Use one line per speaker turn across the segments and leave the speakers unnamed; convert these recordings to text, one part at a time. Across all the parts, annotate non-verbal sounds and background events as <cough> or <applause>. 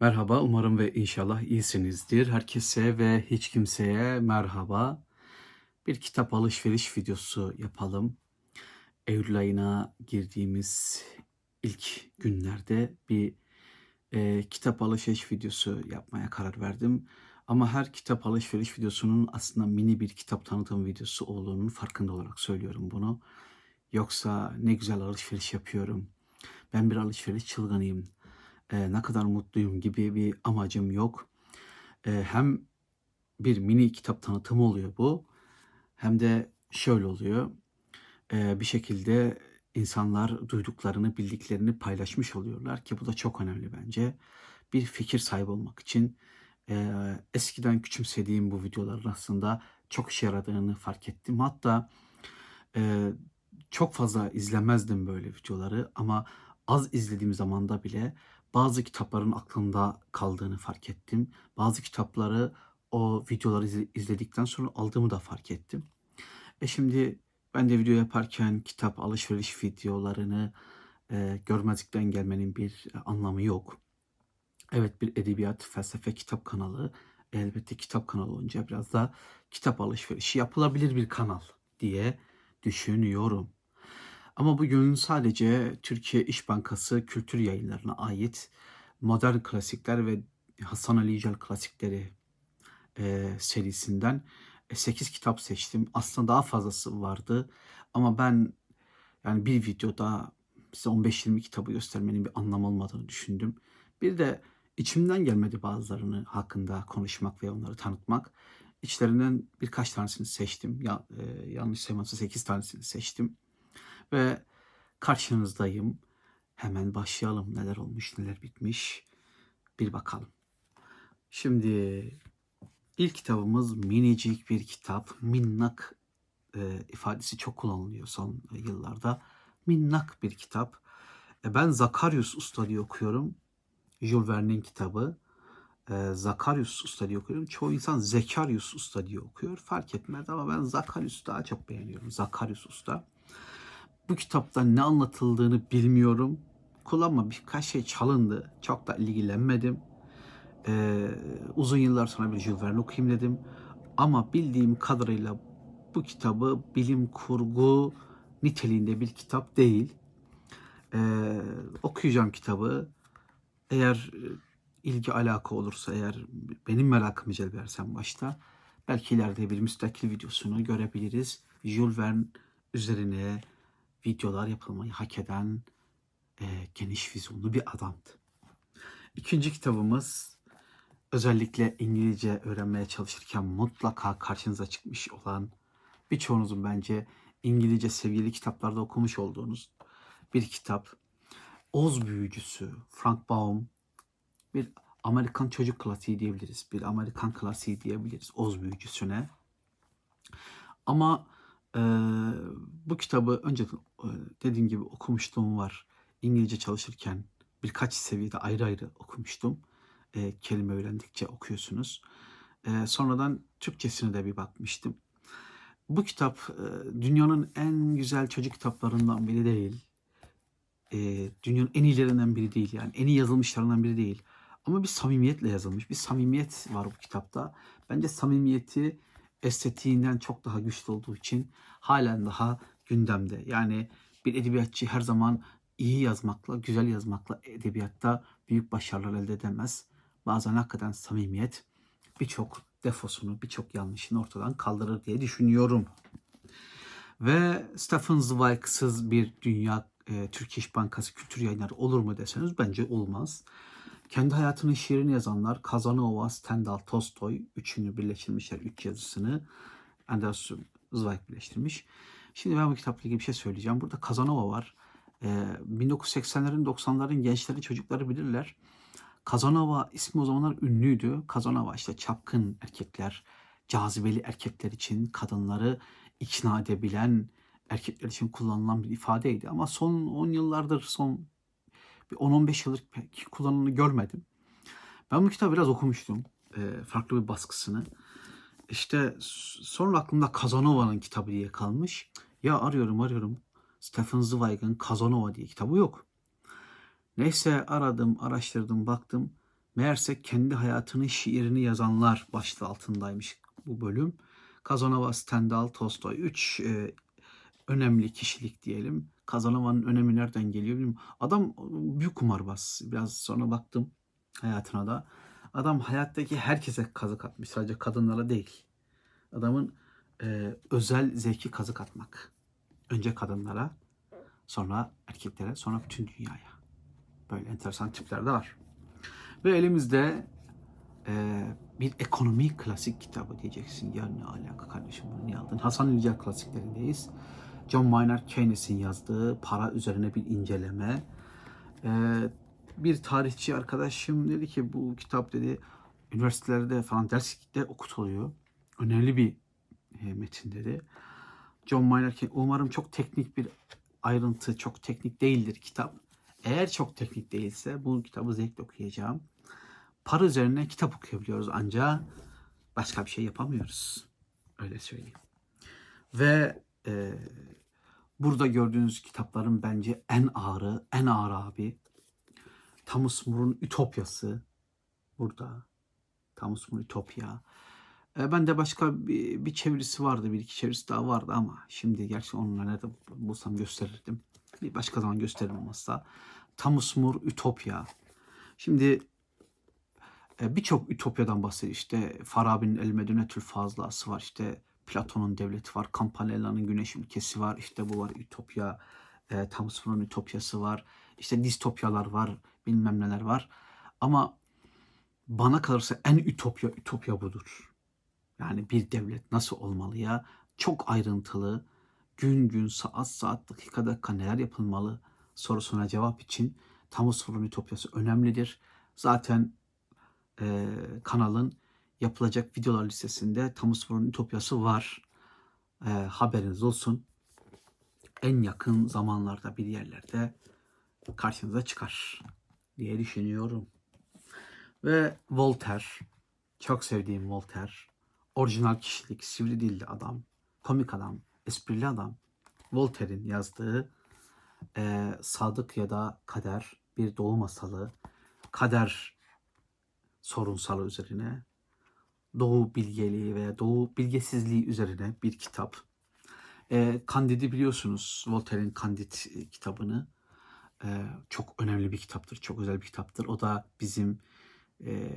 Merhaba, umarım ve inşallah iyisinizdir. Herkese ve hiç kimseye merhaba. Bir kitap alışveriş videosu yapalım. Eylül ayına girdiğimiz ilk günlerde bir e, kitap alışveriş videosu yapmaya karar verdim. Ama her kitap alışveriş videosunun aslında mini bir kitap tanıtım videosu olduğunun farkında olarak söylüyorum bunu. Yoksa ne güzel alışveriş yapıyorum. Ben bir alışveriş çılgınıyım e, ne kadar mutluyum gibi bir amacım yok. E, hem bir mini kitap tanıtımı oluyor bu. Hem de şöyle oluyor. E, bir şekilde insanlar duyduklarını, bildiklerini paylaşmış oluyorlar ki bu da çok önemli bence. Bir fikir sahibi olmak için e, eskiden küçümsediğim bu videoların aslında çok işe yaradığını fark ettim. Hatta e, çok fazla izlemezdim böyle videoları ama az izlediğim zamanda bile bazı kitapların aklımda kaldığını fark ettim. Bazı kitapları o videoları izledikten sonra aldığımı da fark ettim. E şimdi ben de video yaparken kitap alışveriş videolarını e, görmezlikten gelmenin bir anlamı yok. Evet bir edebiyat, felsefe kitap kanalı elbette kitap kanalı olunca biraz da kitap alışverişi yapılabilir bir kanal diye düşünüyorum. Ama bugün sadece Türkiye İş Bankası kültür yayınlarına ait modern klasikler ve Hasan Ali Yücel klasikleri e, serisinden 8 kitap seçtim. Aslında daha fazlası vardı ama ben yani bir videoda size 15-20 kitabı göstermenin bir anlam olmadığını düşündüm. Bir de içimden gelmedi bazılarını hakkında konuşmak ve onları tanıtmak. İçlerinden birkaç tanesini seçtim. Ya, e, yanlış saymazsa 8 tanesini seçtim ve karşınızdayım. Hemen başlayalım. Neler olmuş, neler bitmiş. Bir bakalım. Şimdi ilk kitabımız minicik bir kitap. Minnak e, ifadesi çok kullanılıyor son yıllarda. Minnak bir kitap. E, ben Zakarius Usta diye okuyorum. Jules Verne'in kitabı. E, Zakarius Usta diye okuyorum. Çoğu insan Zekarius Usta diye okuyor. Fark etmez ama ben Zakarius daha çok beğeniyorum. Zakarius Usta. Bu kitapta ne anlatıldığını bilmiyorum. Kullanma birkaç şey çalındı. Çok da ilgilenmedim. Ee, uzun yıllar sonra bir Jules Verne okuyayım dedim. Ama bildiğim kadarıyla bu kitabı bilim kurgu niteliğinde bir kitap değil. Ee, okuyacağım kitabı. Eğer e, ilgi alaka olursa, eğer benim merakımı celbedersem başta belki ileride bir müstakil videosunu görebiliriz. Jules Verne üzerine videolar yapılmayı hak eden e, geniş vizyonlu bir adamdı. İkinci kitabımız özellikle İngilizce öğrenmeye çalışırken mutlaka karşınıza çıkmış olan birçoğunuzun bence İngilizce seviyeli kitaplarda okumuş olduğunuz bir kitap. Oz Büyücüsü, Frank Baum bir Amerikan çocuk klasiği diyebiliriz. Bir Amerikan klasiği diyebiliriz Oz Büyücüsüne. Ama e, bu kitabı önce e, dediğim gibi okumuşluğum var. İngilizce çalışırken birkaç seviyede ayrı ayrı okumuştum. E, kelime öğrendikçe okuyorsunuz. E, sonradan Türkçesine de bir bakmıştım. Bu kitap e, dünyanın en güzel çocuk kitaplarından biri değil. E, dünyanın en iyilerinden biri değil yani. En iyi yazılmışlarından biri değil. Ama bir samimiyetle yazılmış. Bir samimiyet var bu kitapta. Bence samimiyeti estetiğinden çok daha güçlü olduğu için halen daha gündemde. Yani bir edebiyatçı her zaman iyi yazmakla, güzel yazmakla edebiyatta büyük başarılar elde edemez. Bazen hakikaten samimiyet birçok defosunu, birçok yanlışını ortadan kaldırır diye düşünüyorum. Ve Stephen Zweig'sız bir dünya e, Türkiye İş Bankası kültür yayınları olur mu deseniz bence olmaz. Kendi hayatının şiirini yazanlar Kazanova, Stendhal, Tolstoy üçünü birleştirmişler. Üç yazısını Anders Zweig birleştirmiş. Şimdi ben bu kitapla ilgili bir şey söyleyeceğim. Burada Kazanova var. Ee, 1980'lerin 90'ların gençleri çocukları bilirler. Kazanova ismi o zamanlar ünlüydü. Kazanova işte çapkın erkekler, cazibeli erkekler için kadınları ikna edebilen erkekler için kullanılan bir ifadeydi. Ama son 10 yıllardır, son bir 10-15 yıllık pek kullanımını görmedim. Ben bu kitabı biraz okumuştum. E, farklı bir baskısını. İşte sonra aklımda Kazanova'nın kitabı diye kalmış. Ya arıyorum arıyorum. Stephen Zweig'in Kazanova diye kitabı yok. Neyse aradım, araştırdım, baktım. Meğerse kendi hayatının şiirini yazanlar başlığı altındaymış bu bölüm. Kazanova, Stendhal, Tolstoy. Üç e, önemli kişilik diyelim. Kazanova'nın önemi nereden geliyor bilmiyorum. Adam büyük kumarbaz. Biraz sonra baktım hayatına da. Adam hayattaki herkese kazık atmış. Sadece kadınlara değil. Adamın e, özel zevki kazık atmak. Önce kadınlara, sonra erkeklere, sonra bütün dünyaya. Böyle enteresan tipler de var. Ve elimizde e, bir ekonomi klasik kitabı diyeceksin. Ya ne alaka kardeşim bunu niye aldın? Hasan İlcer klasiklerindeyiz. John Maynard Keynes'in yazdığı para üzerine bir inceleme. E, bir tarihçi arkadaşım dedi ki bu kitap dedi üniversitelerde falan derste okutuluyor. Önemli bir e, metin dedi. John Maynard Keynes umarım çok teknik bir ayrıntı, çok teknik değildir kitap. Eğer çok teknik değilse bu kitabı zevkle okuyacağım. Para üzerine kitap okuyabiliyoruz ancak başka bir şey yapamıyoruz. Öyle söyleyeyim. Ve e, burada gördüğünüz kitapların bence en ağırı, en ağır abi Thomas More'un Ütopyası burada. Thomas More Ütopya. E, ben de başka bir, bir çevirisi vardı, bir iki çevirisi daha vardı ama şimdi gerçi onunla nerede bulsam gösterirdim. Bir başka zaman gösteririm olmazsa. Thomas More Ütopya. Şimdi e, birçok Ütopya'dan bahsediyor. İşte Farabi'nin El Medunetül Fazlası var. İşte Platon'un devleti var. Campanella'nın Güneş ülkesi var. İşte bu var Ütopya. E, Thomas More'un Ütopyası var. İşte distopyalar var. Bilmem neler var. Ama bana kalırsa en ütopya ütopya budur. Yani bir devlet nasıl olmalı ya? Çok ayrıntılı, gün gün, saat saat, dakika dakika neler yapılmalı sorusuna cevap için Thomas More'un Ütopyası önemlidir. Zaten e, kanalın yapılacak videolar listesinde Thomas More'un Ütopyası var. E, haberiniz olsun. En yakın zamanlarda bir yerlerde karşınıza çıkar diye düşünüyorum. Ve Voltaire, çok sevdiğim Voltaire, orijinal kişilik, sivri dilli adam, komik adam, esprili adam. Voltaire'in yazdığı e, Sadık ya da Kader bir doğu masalı, kader sorunsalı üzerine, doğu bilgeliği veya doğu bilgesizliği üzerine bir kitap. E, Candid'i biliyorsunuz, Voltaire'in Candid kitabını. E, çok önemli bir kitaptır, çok özel bir kitaptır. O da bizim e,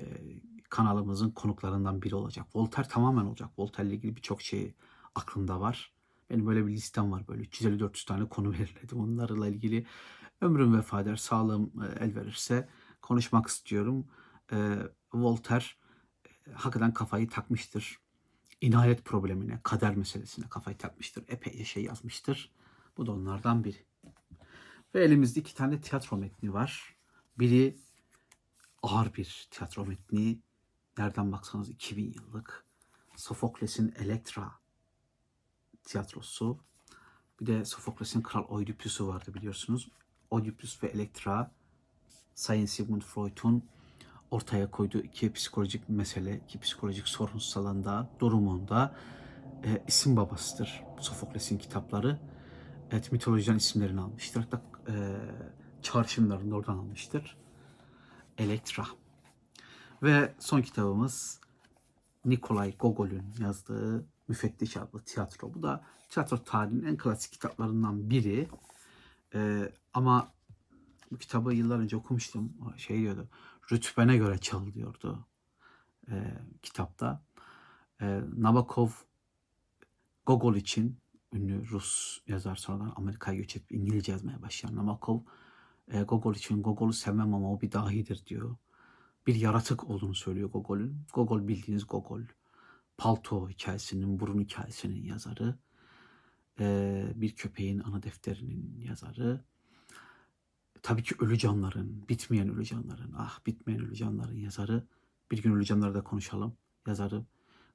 kanalımızın konuklarından biri olacak. Voltaire tamamen olacak. Voltaire ile ilgili birçok şey aklımda var. Benim böyle bir listem var böyle 350-400 tane konu <laughs> belirledim. Onlarla ilgili ömrüm vefa eder, sağlığım e, el verirse konuşmak istiyorum. E, Voltaire hakikaten kafayı takmıştır. İnayet problemine, kader meselesine kafayı takmıştır. Epeyce şey yazmıştır. Bu da onlardan biri. Ve elimizde iki tane tiyatro metni var. Biri ağır bir tiyatro metni. Nereden baksanız 2000 yıllık. Sofokles'in Elektra tiyatrosu. Bir de Sofokles'in Kral Oidipus'u vardı biliyorsunuz. Oidipus ve Elektra Sayın Sigmund Freud'un ortaya koyduğu iki psikolojik mesele, iki psikolojik sorunsalında, durumunda e, isim babasıdır Sofokles'in kitapları. Evet mitolojiden isimlerini almıştır. Hatta e, çağrışımlarını oradan almıştır. Elektra. Ve son kitabımız Nikolay Gogol'ün yazdığı Müfettiş adlı tiyatro. Bu da tiyatro tarihinin en klasik kitaplarından biri. Ee, ama bu kitabı yıllar önce okumuştum. Şey diyordu, rütbene göre çal diyordu e, kitapta. E, Nabokov Gogol için ünlü Rus yazar sonradan Amerika'ya göç edip İngilizce yazmaya başlayan Nabokov e, Gogol için Gogol'u sevmem ama o bir dahidir diyor. Bir yaratık olduğunu söylüyor Gogol'ün. Gogol bildiğiniz Gogol. Palto hikayesinin, burun hikayesinin yazarı. E, bir köpeğin ana defterinin yazarı. Tabii ki ölü canların, bitmeyen ölü canların, ah bitmeyen ölü canların yazarı. Bir gün ölü canları da konuşalım yazarı.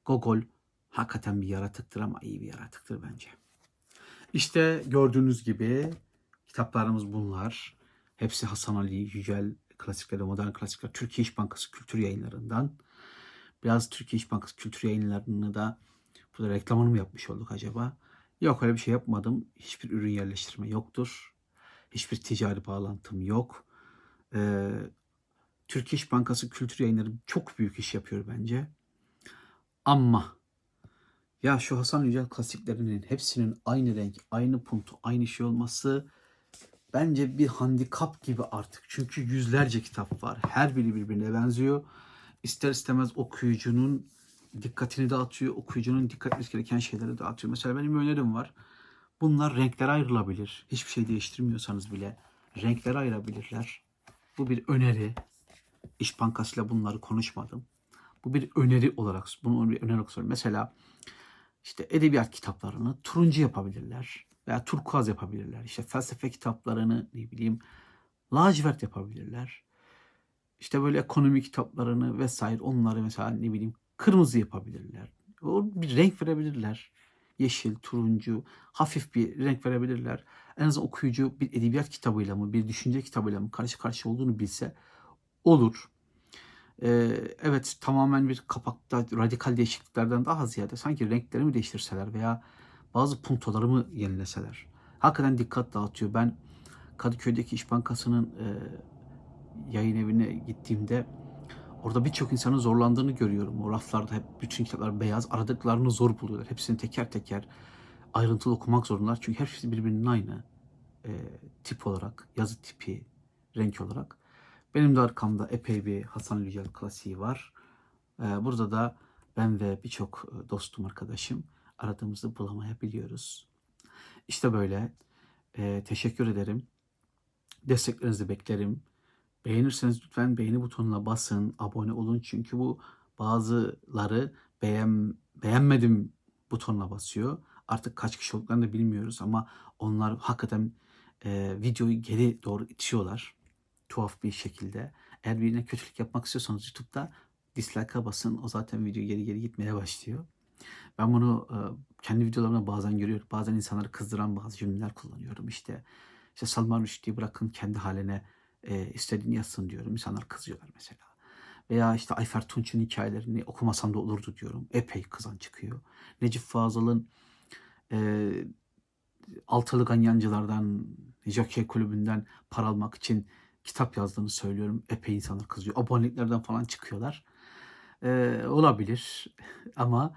Gogol hakikaten bir yaratıktır ama iyi bir yaratıktır bence. İşte gördüğünüz gibi kitaplarımız bunlar. Hepsi Hasan Ali Yücel klasikleri, modern klasikler, Türkiye İş Bankası kültür yayınlarından. Biraz Türkiye İş Bankası kültür yayınlarını da burada reklamını mı yapmış olduk acaba? Yok öyle bir şey yapmadım. Hiçbir ürün yerleştirme yoktur. Hiçbir ticari bağlantım yok. Ee, Türkiye İş Bankası Kültür Yayınları çok büyük iş yapıyor bence. Ama ya şu Hasan Yücel klasiklerinin hepsinin aynı renk, aynı puntu, aynı şey olması bence bir handikap gibi artık. Çünkü yüzlerce kitap var. Her biri birbirine benziyor. İster istemez okuyucunun dikkatini dağıtıyor. Okuyucunun dikkat etmesi gereken şeyleri dağıtıyor. Mesela benim önerim var. Bunlar renklere ayrılabilir. Hiçbir şey değiştirmiyorsanız bile renklere ayırabilirler. Bu bir öneri. İş Bankası'yla bunları konuşmadım. Bu bir öneri olarak, bunu bir öneri olarak söylüyorum. Mesela işte edebiyat kitaplarını turuncu yapabilirler veya turkuaz yapabilirler. İşte felsefe kitaplarını ne bileyim lacivert yapabilirler. İşte böyle ekonomi kitaplarını vesaire onları mesela ne bileyim kırmızı yapabilirler. O bir renk verebilirler. Yeşil, turuncu, hafif bir renk verebilirler. En azından okuyucu bir edebiyat kitabıyla mı, bir düşünce kitabıyla mı karşı karşıya olduğunu bilse olur. Ee, evet tamamen bir kapakta radikal değişikliklerden daha ziyade sanki renkleri mi değiştirseler veya bazı puntoları mı yenileseler. Hakikaten dikkat dağıtıyor. Ben Kadıköy'deki İş Bankası'nın e, yayın evine gittiğimde orada birçok insanın zorlandığını görüyorum. O raflarda hep bütün kitaplar beyaz. Aradıklarını zor buluyorlar. Hepsini teker teker ayrıntılı okumak zorundalar. Çünkü hepsi birbirinin aynı e, tip olarak, yazı tipi, renk olarak. Benim de arkamda epey bir Hasan Yücel klasiği var. Ee, burada da ben ve birçok e, dostum, arkadaşım aradığımızı bulamayabiliyoruz. İşte böyle. Ee, teşekkür ederim. Desteklerinizi beklerim. Beğenirseniz lütfen beğeni butonuna basın, abone olun. Çünkü bu bazıları beğen, beğenmedim butonuna basıyor. Artık kaç kişi olduklarını da bilmiyoruz ama onlar hakikaten e, videoyu geri doğru itiyorlar tuhaf bir şekilde. Eğer birine kötülük yapmak istiyorsanız YouTube'da dislike'a basın. O zaten video geri geri gitmeye başlıyor. Ben bunu e, kendi videolarımda bazen görüyorum. Bazen insanları kızdıran bazı cümleler kullanıyorum. İşte işte Salman Rushdie'yi bırakın kendi haline e, istediğini yazsın diyorum. İnsanlar kızıyorlar mesela. Veya işte Ayfer Tunç'un hikayelerini okumasam da olurdu diyorum. Epey kızan çıkıyor. Necip Fazıl'ın e, altılı ganyancılardan, Jockey kulübünden para almak için kitap yazdığını söylüyorum. Epey insanlar kızıyor. Aboneliklerden falan çıkıyorlar. Ee, olabilir <laughs> ama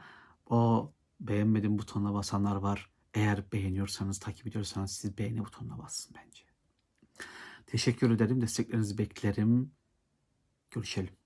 o beğenmedim butonuna basanlar var. Eğer beğeniyorsanız, takip ediyorsanız siz beğeni butonuna basın bence. Teşekkür ederim. Desteklerinizi beklerim. Görüşelim.